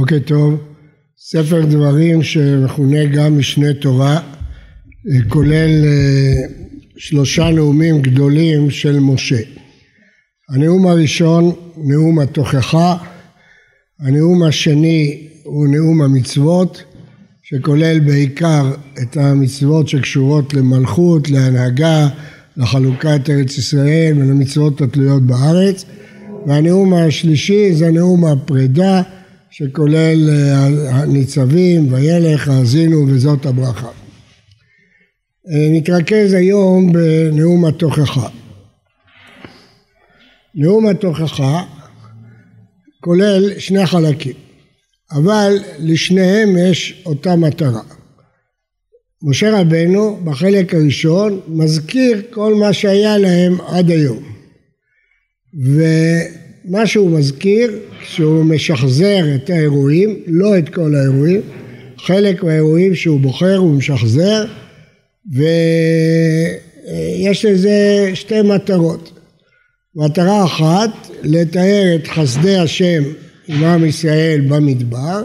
בוקר טוב. ספר דברים שמכונה גם משנה תורה, כולל אה, שלושה נאומים גדולים של משה. הנאום הראשון, נאום התוכחה, הנאום השני הוא נאום המצוות, שכולל בעיקר את המצוות שקשורות למלכות, להנהגה, לחלוקת ארץ ישראל ולמצוות התלויות בארץ, והנאום השלישי זה נאום הפרידה שכולל אה, הניצבים, וילך, האזינו וזאת הברכה. אה, נתרכז היום בנאום התוכחה. נאום התוכחה כולל שני חלקים, אבל לשניהם יש אותה מטרה. משה רבנו בחלק הראשון מזכיר כל מה שהיה להם עד היום. ומה שהוא מזכיר, שהוא משחזר את האירועים, לא את כל האירועים, חלק מהאירועים שהוא בוחר הוא משחזר, ויש לזה שתי מטרות. מטרה אחת, לתאר את חסדי השם עם עם ישראל במדבר,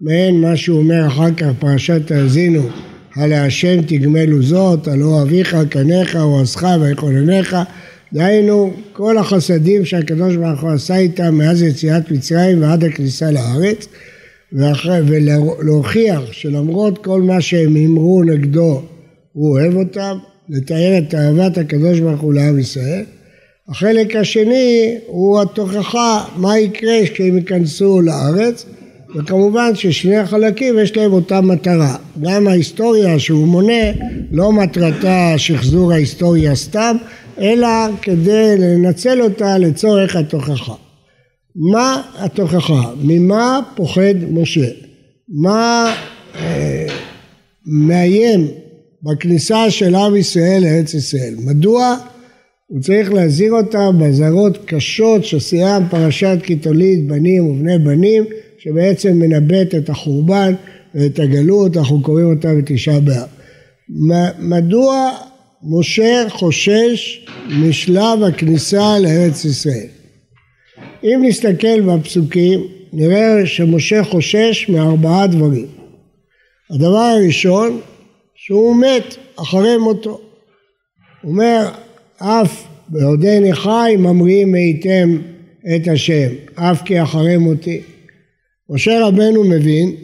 מעין מה שהוא אומר אחר כך פרשת האזינו, הלהשם תגמלו זאת, הלא אביך, קניך, אורזך ויכונניך, דהיינו כל החסדים שהקדוש ברוך הוא עשה איתם מאז יציאת מצרים ועד הכניסה לארץ ואחרי, ולהוכיח שלמרות כל מה שהם הימרו נגדו הוא אוהב אותם, לתאר את אהבת הקדוש ברוך הוא לעם ישראל. החלק השני הוא התוכחה מה יקרה כשהם ייכנסו לארץ וכמובן ששני החלקים יש להם אותה מטרה. גם ההיסטוריה שהוא מונה לא מטרתה שחזור ההיסטוריה סתם אלא כדי לנצל אותה לצורך התוכחה. מה התוכחה? ממה פוחד משה? מה אה, מאיים בכניסה של עם ישראל לארץ ישראל? מדוע הוא צריך להזהיר אותה באזהרות קשות ששיאם פרשת כי תוליד בנים ובני בנים שבעצם מנבט את החורבן ואת הגלות, אנחנו קוראים אותה בתשעה באב. מדוע משה חושש משלב הכניסה לארץ ישראל? אם נסתכל בפסוקים נראה שמשה חושש מארבעה דברים. הדבר הראשון שהוא מת אחרי מותו. הוא אומר אף בעודני חי ממריאים מאיתם את השם אף כי אחרי מותי. משה רבנו מבין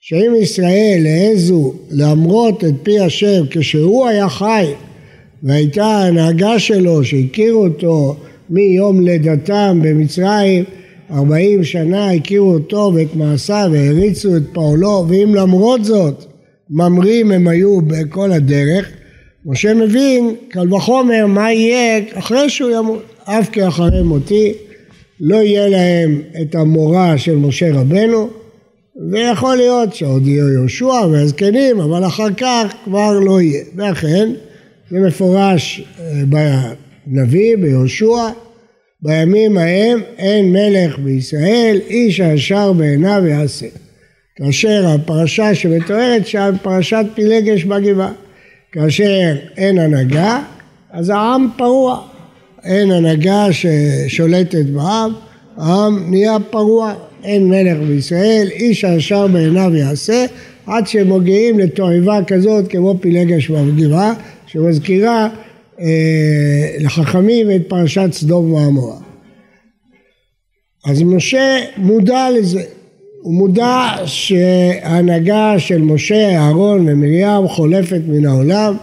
שאם ישראל העזו להמרות את פי השם כשהוא היה חי והייתה ההנהגה שלו שהכירו אותו מיום לידתם במצרים ארבעים שנה הכירו אותו ואת מעשיו והריצו את פועלו ואם למרות זאת ממרים הם היו בכל הדרך משה מבין קל וחומר מה יהיה אחרי שהוא ימות אף כי אחרי מותי לא יהיה להם את המורא של משה רבנו ויכול להיות שעוד יהיו יהושע והזקנים אבל אחר כך כבר לא יהיה ואכן זה מפורש אה, בנביא ביהושע בימים ההם אין מלך בישראל איש הישר בעיניו יעשה כאשר הפרשה שמתוארת שם פרשת פילגש בגבעה. כאשר אין הנהגה אז העם פרוע. אין הנהגה ששולטת בעם, העם נהיה פרוע, אין מלך בישראל, איש הישר בעיניו יעשה, עד שהם מגיעים לתועבה כזאת כמו פילגש בגבעה, שמזכירה אה, לחכמים את פרשת סדום ועמורה. אז משה מודע לזה, הוא מודע שההנהגה של משה, אהרון ומרים חולפת מן העולם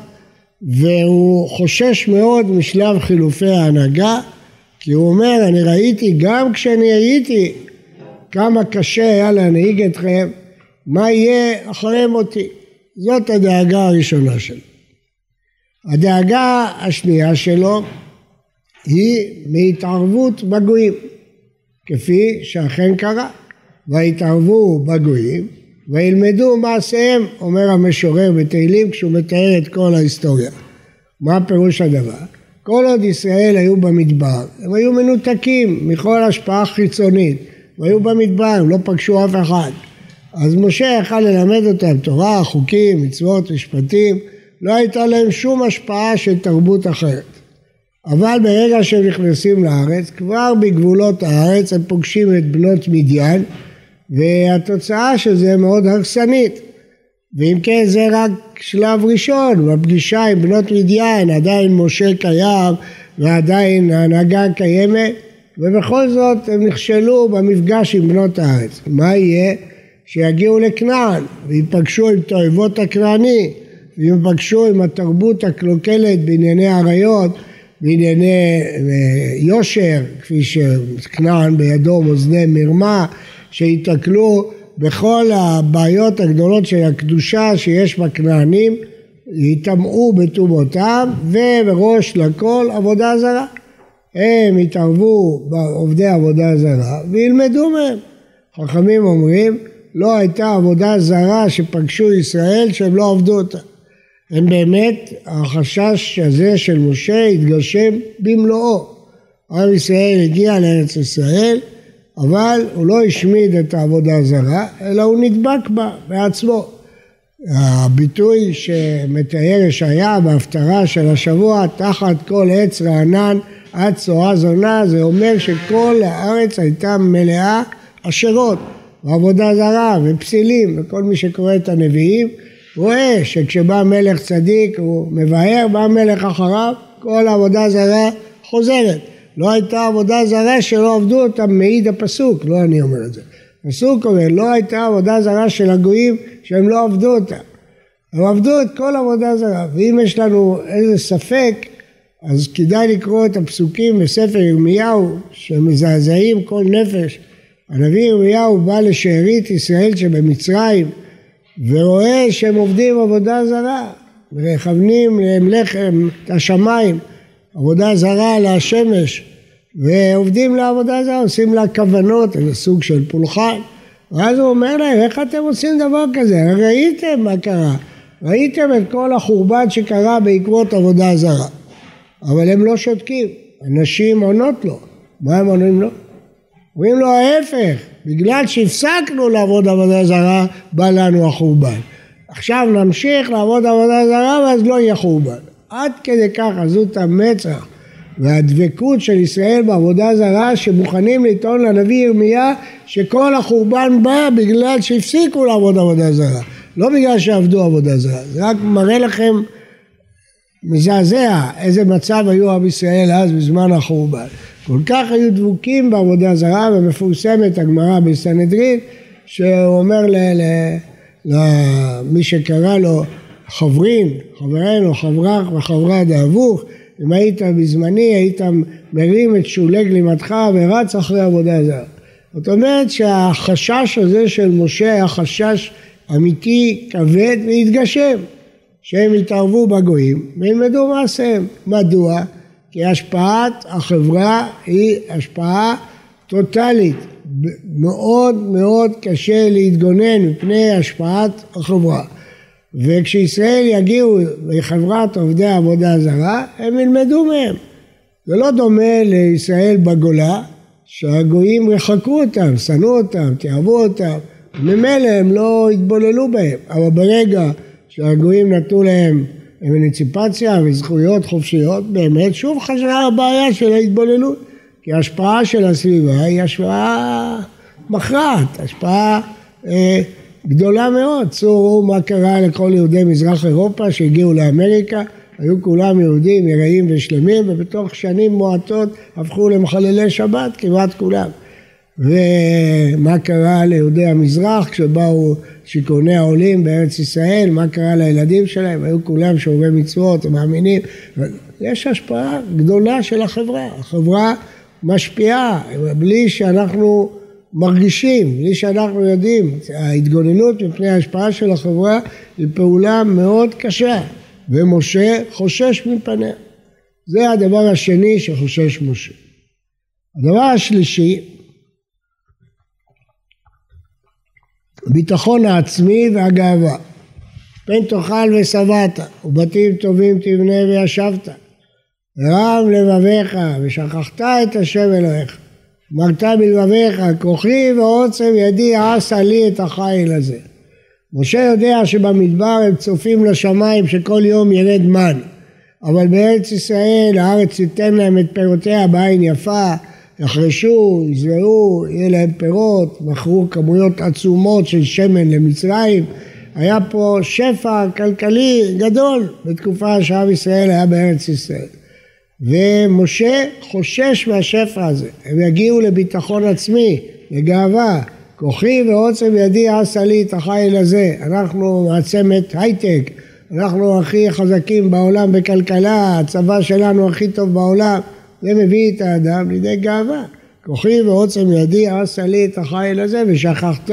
והוא חושש מאוד משלב חילופי ההנהגה כי הוא אומר אני ראיתי גם כשאני הייתי כמה קשה היה להנהיג אתכם מה יהיה אחרי מותי זאת הדאגה הראשונה שלו הדאגה השנייה שלו היא מהתערבות בגויים כפי שאכן קרה והתערבו בגויים וילמדו מעשיהם, אומר המשורר בתהילים כשהוא מתאר את כל ההיסטוריה. מה פירוש הדבר? כל עוד ישראל היו במדבר, הם היו מנותקים מכל השפעה חיצונית, הם היו במדבר, הם לא פגשו אף אחד. אז משה יכל ללמד אותם תורה, חוקים, מצוות, משפטים, לא הייתה להם שום השפעה של תרבות אחרת. אבל ברגע שהם נכנסים לארץ, כבר בגבולות הארץ הם פוגשים את בנות מדיין והתוצאה של זה מאוד הרסנית. ואם כן זה רק שלב ראשון, בפגישה עם בנות מדיין עדיין משה קיים ועדיין ההנהגה קיימת ובכל זאת הם נכשלו במפגש עם בנות הארץ. מה יהיה? שיגיעו לכנען ויפגשו עם תועבות הכנעני ויפגשו עם התרבות הקלוקלת בענייני עריות, בענייני אה, יושר, כפי שכנען בידו מאזני מרמה, שיתקלו בכל הבעיות הגדולות של הקדושה שיש בכנענים, יטמעו בטומאותם ובראש לכל עבודה זרה. הם יתערבו בעובדי עבודה זרה וילמדו מהם. חכמים אומרים לא הייתה עבודה זרה שפגשו ישראל שהם לא עבדו אותה. הם באמת, החשש הזה של משה התגשם במלואו. עם ישראל הגיע לארץ ישראל, אבל הוא לא השמיד את העבודה הזרה, אלא הוא נדבק בה בעצמו. הביטוי שמתאר ישעיה בהפטרה של השבוע, תחת כל עץ רענן עד צואה זונה, זה אומר שכל הארץ הייתה מלאה עשרות, ועבודה זרה, ופסילים, וכל מי שקורא את הנביאים, רואה שכשבא מלך צדיק הוא מבאר, בא מלך אחריו, כל העבודה זרה חוזרת. לא הייתה עבודה זרה שלא עבדו אותה, מעיד הפסוק, לא אני אומר את זה. הפסוק אומר, לא הייתה עבודה זרה של הגויים שהם לא עבדו אותה. הם עבדו את כל עבודה זרה, ואם יש לנו איזה ספק, אז כדאי לקרוא את הפסוקים בספר ירמיהו, שמזעזעים כל נפש. הנביא ירמיהו בא לשארית ישראל שבמצרים, ורואה שהם עובדים עבודה זרה, ומכוונים להם לחם את השמיים, עבודה זרה לשמש, ועובדים לעבודה זרה, עושים לה כוונות, איזה סוג של פולחן, ואז הוא אומר להם, איך אתם עושים דבר כזה? ראיתם מה קרה, ראיתם את כל החורבן שקרה בעקבות עבודה זרה, אבל הם לא שותקים, הנשים עונות לו, מה הם עונים לו? אומרים לו ההפך, בגלל שהפסקנו לעבוד עבודה זרה, בא לנו החורבן. עכשיו נמשיך לעבוד עבודה זרה ואז לא יהיה חורבן. עד כדי כך עזות המצח והדבקות של ישראל בעבודה זרה שמוכנים לטעון לנביא ירמיה שכל החורבן בא בגלל שהפסיקו לעבוד עבודה זרה. לא בגלל שעבדו עבודה זרה. זה רק מראה לכם מזעזע איזה מצב היו עם ישראל אז בזמן החורבן. כל כך היו דבוקים בעבודה זרה ומפורסמת הגמרא בסנהדרין שהוא אומר למי שקרא לו חברין, חברנו, חברך וחברה דאבוך, אם היית בזמני היית מרים את שולי גלימתך ורץ אחרי עבודה זרה. זאת אומרת שהחשש הזה של משה היה חשש אמיתי, כבד והתגשם, שהם יתערבו בגויים וילמדו מעשיהם. מדוע? כי השפעת החברה היא השפעה טוטאלית. מאוד מאוד קשה להתגונן מפני השפעת החברה. וכשישראל יגיעו לחברת עובדי עבודה זרה, הם ילמדו מהם. זה לא דומה לישראל בגולה, שהגויים רחקו אותם, שנאו אותם, תיאבו אותם, ממילא הם לא התבוללו בהם, אבל ברגע שהגויים נתנו להם אמנציפציה וזכויות חופשיות, באמת שוב חזרה הבעיה של ההתבוללות, כי ההשפעה של הסביבה היא השפעה מכרעת, השפעה אה, גדולה מאוד. צורו מה קרה לכל יהודי מזרח אירופה שהגיעו לאמריקה, היו כולם יהודים יראים ושלמים ובתוך שנים מועטות הפכו למחללי שבת כמעט כולם. ומה קרה ליהודי המזרח כשבאו שיכוני העולים בארץ ישראל, מה קרה לילדים שלהם, היו כולם שומרי מצוות ומאמינים, יש השפעה גדולה של החברה, החברה משפיעה בלי שאנחנו מרגישים, בלי שאנחנו יודעים, ההתגוננות מפני ההשפעה של החברה היא פעולה מאוד קשה ומשה חושש מפניה. זה הדבר השני שחושש משה. הדבר השלישי הביטחון העצמי והגאווה. פן תאכל ושבעת, ובתים טובים תבנה וישבת. ורם לבביך, ושכחת את השם אלוהיך. אמרת בלבביך, כוחי ועוצם ידי עשה לי את החיל הזה. משה יודע שבמדבר הם צופים לשמיים שכל יום ירד מן, אבל בארץ ישראל הארץ תיתן להם את פירותיה בעין יפה, יחרשו, יזרעו, יהיה להם פירות, מכרו כמויות עצומות של שמן למצרים, היה פה שפע כלכלי גדול בתקופה שעם ישראל היה בארץ ישראל. ומשה חושש מהשפע הזה, הם יגיעו לביטחון עצמי, לגאווה, כוחי ועוצם ידי עשה לי את החיל הזה, אנחנו מעצמת הייטק, אנחנו הכי חזקים בעולם בכלכלה, הצבא שלנו הכי טוב בעולם, זה מביא את האדם לידי גאווה. כוחי ועוצם ידי עשה לי את החיל הזה ושכחת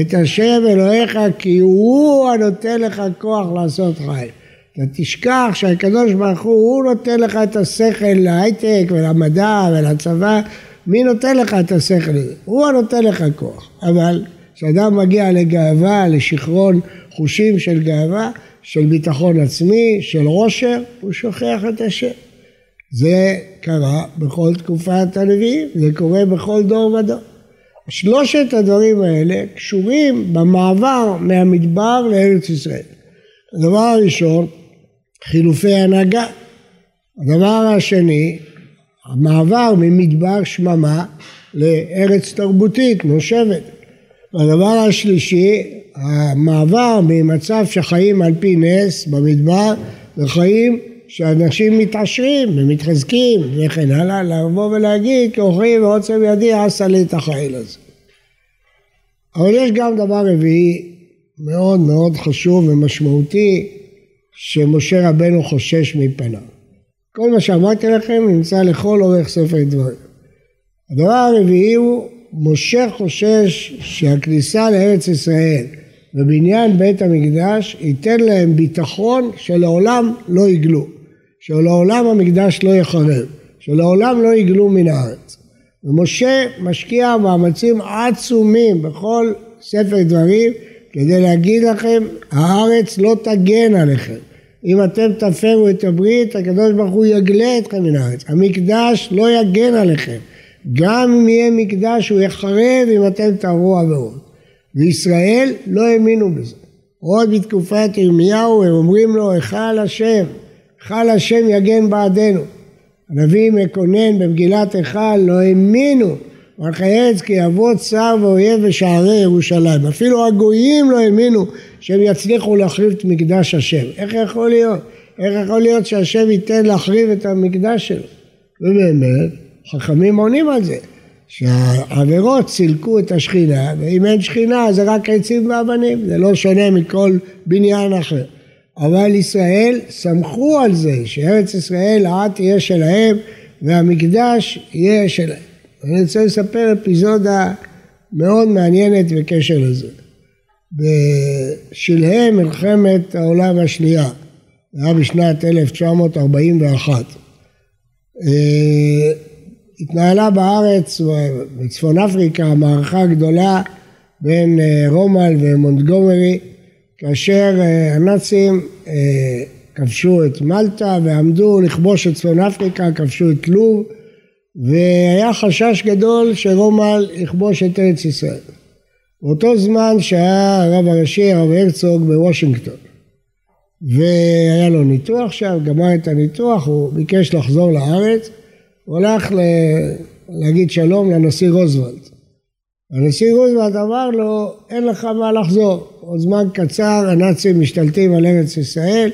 את השם אלוהיך כי הוא הנותן לך כוח לעשות חיל. אתה תשכח שהקדוש ברוך הוא, הוא נותן לך את השכל להייטק ולמדע ולצבא, מי נותן לך את השכל הזה? הוא הנותן לך כוח. אבל כשאדם מגיע לגאווה, לשיכרון חושים של גאווה, של ביטחון עצמי, של עושר, הוא שוכח את השם. זה קרה בכל תקופת הנביאים, זה קורה בכל דור ודור. שלושת הדברים האלה קשורים במעבר מהמדבר לארץ ישראל. הדבר הראשון, חילופי הנהגה. הדבר השני, המעבר ממדבר שממה לארץ תרבותית, נושבת. והדבר השלישי, המעבר ממצב שחיים על פי נס במדבר לחיים שאנשים מתעשרים ומתחזקים וכן הלאה, לבוא ולהגיד כוחי ועוצם ידי עשה לי את החיל הזה. אבל יש גם דבר רביעי מאוד מאוד חשוב ומשמעותי שמשה רבנו חושש מפניו. כל מה שאמרתי לכם נמצא לכל אורך ספר דברים. הדבר הרביעי הוא משה חושש שהכניסה לארץ ישראל ובניין בית המקדש ייתן להם ביטחון שלעולם לא יגלו. שלעולם המקדש לא יחרב, שלעולם לא יגלו מן הארץ. ומשה משקיע מאמצים עצומים בכל ספר דברים כדי להגיד לכם, הארץ לא תגן עליכם. אם אתם תפרו את הברית, הקדוש ברוך הוא יגלה אתכם מן הארץ. המקדש לא יגן עליכם. גם אם יהיה מקדש הוא יחרב אם אתם תעברו עבירות. וישראל לא האמינו בזה. עוד בתקופת ירמיהו הם אומרים לו, היכל השם, היכל השם יגן בעדנו. הנביא מקונן במגילת היכל לא האמינו ארץ כי יבוא צר ואויב בשערי ירושלים. אפילו הגויים לא האמינו שהם יצליחו להחריב את מקדש השם. איך יכול להיות? איך יכול להיות שהשם ייתן להחריב את המקדש שלו? ובאמת, חכמים עונים על זה, שהעבירות סילקו את השכינה, ואם אין שכינה זה רק עצים ואבנים, זה לא שונה מכל בניין אחר. אבל ישראל סמכו על זה שארץ ישראל לעד תהיה שלהם והמקדש יהיה שלהם. אני רוצה לספר אפיזודה מאוד מעניינת בקשר לזה. בשלהי מלחמת העולם השנייה, זה היה בשנת 1941, אה, התנהלה בארץ, בצפון אפריקה, מערכה גדולה בין אה, רומל ומונטגומרי כאשר אה, הנאצים אה, כבשו את מלטה ועמדו לכבוש את צפון אפריקה, כבשו את לוב והיה חשש גדול שרומל יכבוש את ארץ ישראל. באותו זמן שהיה הרב הראשי הרב הרצוג בוושינגטון. והיה לו ניתוח שם, גמר את הניתוח, הוא ביקש לחזור לארץ, הוא הלך להגיד שלום לנשיא רוזוולט הנשיא רוזוולט אמר לו, אין לך מה לחזור, עוד זמן קצר הנאצים משתלטים על ארץ ישראל,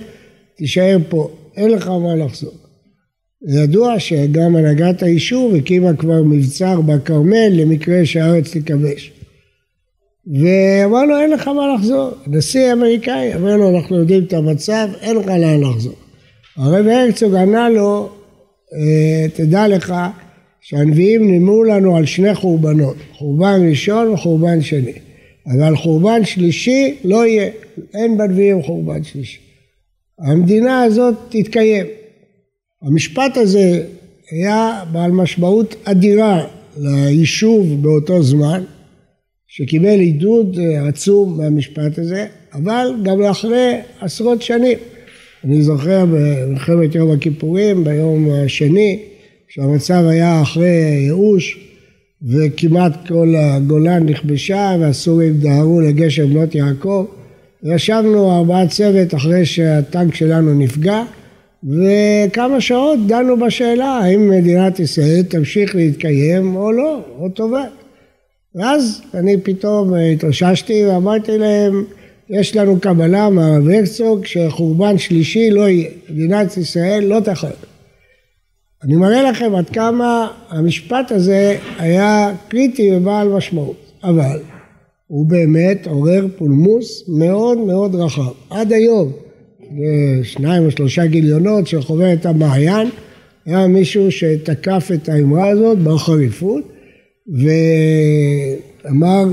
תישאר פה, אין לך מה לחזור. ידוע שגם הנהגת היישוב הקימה כבר מבצר בכרמל למקרה שהארץ תיכבש. ואמר לו, אין לך מה לחזור. נשיא אמריקאי אמר לו, אנחנו יודעים את המצב, אין לך לאן לחזור. הרב הרצוג ענה לו, אה, תדע לך, שהנביאים נימו לנו על שני חורבנות, חורבן ראשון וחורבן שני. אבל חורבן שלישי לא יהיה, אין בנביאים חורבן שלישי. המדינה הזאת תתקיים. המשפט הזה היה בעל משמעות אדירה ליישוב באותו זמן, שקיבל עידוד עצום מהמשפט הזה, אבל גם לאחרי עשרות שנים. אני זוכר במלחמת יום הכיפורים, ביום השני, שהמצב היה אחרי ייאוש וכמעט כל הגולן נכבשה והסורים דהרו לגשר בנות יעקב. ישבנו ארבעה צוות אחרי שהטנק שלנו נפגע וכמה שעות דנו בשאלה האם מדינת ישראל תמשיך להתקיים או לא, או טובה. ואז אני פתאום התאוששתי ואמרתי להם, יש לנו קבלה מהרב הרצוג שחורבן שלישי לא יהיה, מדינת ישראל לא תחל. אני מראה לכם עד כמה המשפט הזה היה קריטי ובעל משמעות, אבל הוא באמת עורר פולמוס מאוד מאוד רחב. עד היום, שניים או שלושה גיליונות של חוברת המעיין, היה מישהו שתקף את האמרה הזאת בחריפות ואמר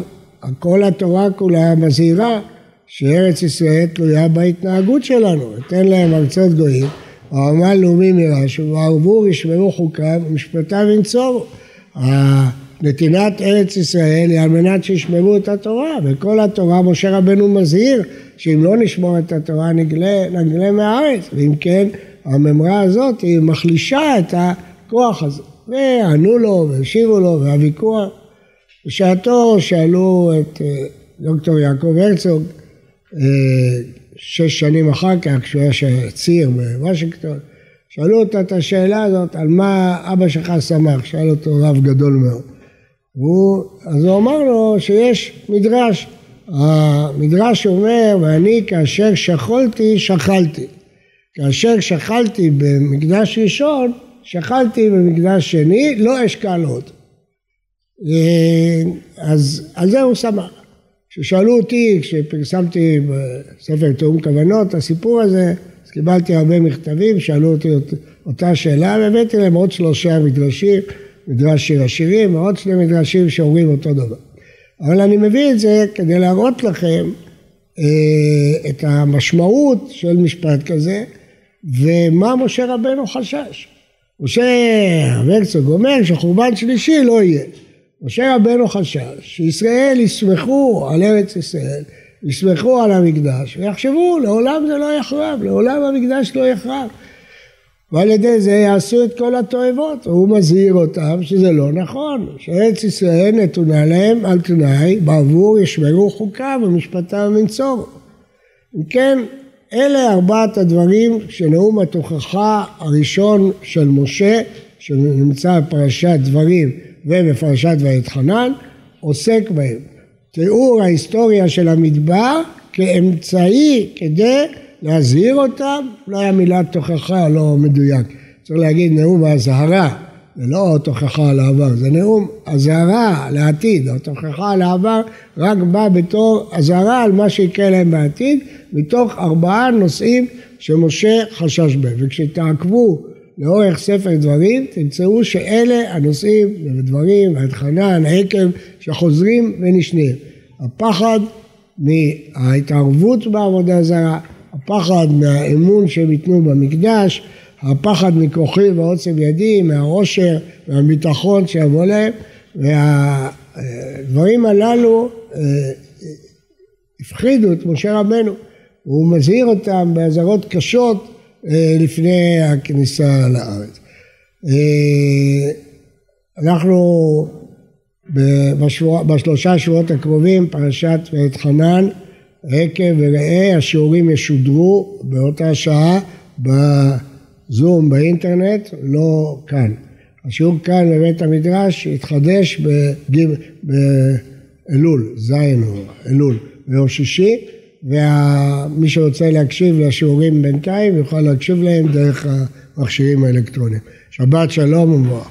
כל התורה כולה מזהירה שארץ ישראל תלויה בהתנהגות שלנו, ניתן להם ארצות גויים, העמל לאומי מרשו, וערבו ישמרו חוקיו ומשפטיו ינצורו. נתינת ארץ ישראל היא על מנת שישמרו את התורה, וכל התורה משה רבנו מזהיר שאם לא נשמור את התורה נגלה, נגלה מהארץ, ואם כן הממרה הזאת היא מחלישה את הכוח הזה. וענו לו והשיבו לו והוויכוח. בשעתו שאלו את אה, דוקטור יעקב הרצוג אה, שש שנים אחר כך, כשהוא היה ציר בוושינגטון, שאלו אותו את השאלה הזאת, על מה אבא שלך שמח, שאל אותו רב גדול מאוד. והוא, אז הוא אמר לו שיש מדרש, המדרש אומר, ואני כאשר שכלתי, שכלתי. כאשר שכלתי במקדש ראשון, שכלתי במקדש שני, לא אשקל עוד. אה, אז על זה הוא שמח. כששאלו אותי, כשפרסמתי בספר תיאום כוונות, הסיפור הזה, אז קיבלתי הרבה מכתבים, שאלו אותי אותה שאלה, והבאתי להם עוד שלושה מדרשים, מדרש שיר השירים, ועוד שני מדרשים שאומרים אותו דבר. אבל אני מביא את זה כדי להראות לכם אה, את המשמעות של משפט כזה, ומה משה רבנו חשש. משה הרצוג אומר שחורבן שלישי לא יהיה. משה רבנו חשש שישראל יסמכו על ארץ ישראל, יסמכו על המקדש ויחשבו לעולם זה לא יחרב, לעולם המקדש לא יחרב. ועל ידי זה יעשו את כל התועבות. הוא מזהיר אותם שזה לא נכון, שארץ ישראל נתונה להם על תנאי בעבור ישמרו חוקיו ומשפטיו מנצור. אם כן, אלה ארבעת הדברים שנאום התוכחה הראשון של משה, שנמצא בפרשת דברים ובפרשת ואתחנן, עוסק בהם. תיאור ההיסטוריה של המדבר כאמצעי כדי להזהיר אותם, היה מילת תוכחה לא מדויק, צריך להגיד נאום האזהרה, זה לא תוכחה על העבר, זה נאום אזהרה לעתיד, התוכחה על העבר רק בא בתור אזהרה על מה שיקרה להם בעתיד, מתוך ארבעה נושאים שמשה חשש בהם, וכשתעקבו לאורך ספר דברים תמצאו שאלה הנושאים ודברים, חנן, עקב, שחוזרים ונשנים. הפחד מההתערבות בעבודה זרה, הפחד מהאמון שהם ייתנו במקדש, הפחד מכוחי ועוצם ידי, מהעושר והביטחון שיבוא להם, והדברים הללו אה, הפחידו את משה רבנו, הוא מזהיר אותם באזהרות קשות לפני הכניסה לארץ. אה, אנחנו בשבוע, בשלושה שבועות הקרובים, פרשת ואת חנן, עקב וראה, השיעורים ישודרו באותה שעה בזום באינטרנט, לא כאן. השיעור כאן בבית המדרש יתחדש באלול, זין או אלול, ביום שישי, ומי שרוצה להקשיב לשיעורים בינתיים יוכל להקשיב להם דרך המכשירים האלקטרוניים. שבת שלום ומבורך.